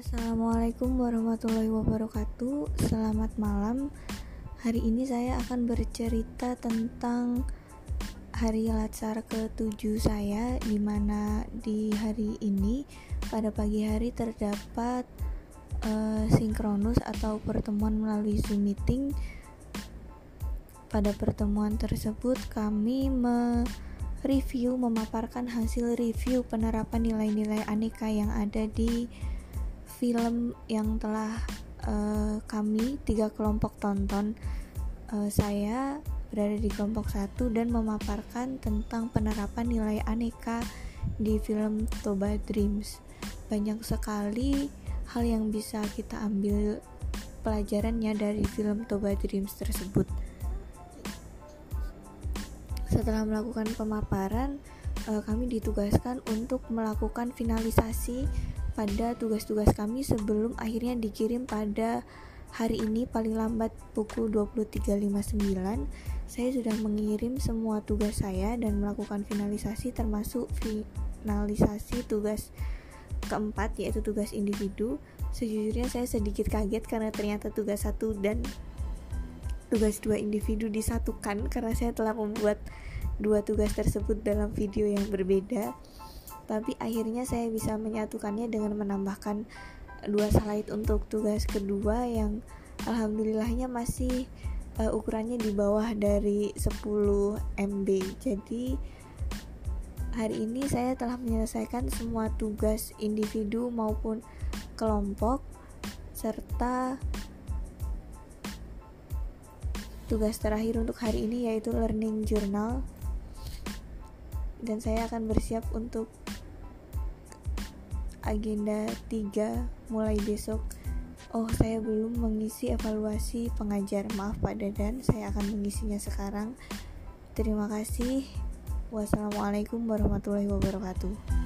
Assalamualaikum warahmatullahi wabarakatuh. Selamat malam. Hari ini saya akan bercerita tentang Hari Latsar ke-7 saya Di mana di hari ini Pada pagi hari terdapat uh, Sinkronus atau pertemuan melalui Zoom meeting. Pada pertemuan tersebut kami mereview memaparkan hasil review penerapan nilai-nilai aneka yang ada di film yang telah uh, kami tiga kelompok tonton uh, saya berada di kelompok satu dan memaparkan tentang penerapan nilai aneka di film Toba Dreams. Banyak sekali hal yang bisa kita ambil pelajarannya dari film Toba Dreams tersebut. Setelah melakukan pemaparan uh, kami ditugaskan untuk melakukan finalisasi pada tugas-tugas kami sebelum akhirnya dikirim pada hari ini paling lambat pukul 23.59 saya sudah mengirim semua tugas saya dan melakukan finalisasi termasuk finalisasi tugas keempat yaitu tugas individu. Sejujurnya saya sedikit kaget karena ternyata tugas satu dan tugas dua individu disatukan karena saya telah membuat dua tugas tersebut dalam video yang berbeda tapi akhirnya saya bisa menyatukannya dengan menambahkan dua slide untuk tugas kedua yang alhamdulillahnya masih uh, ukurannya di bawah dari 10 MB jadi hari ini saya telah menyelesaikan semua tugas individu maupun kelompok serta tugas terakhir untuk hari ini yaitu learning journal. Dan saya akan bersiap untuk agenda 3 mulai besok. Oh saya belum mengisi evaluasi pengajar. Maaf Pak Dadan Saya akan mengisinya sekarang. Terima kasih. Wassalamualaikum warahmatullahi wabarakatuh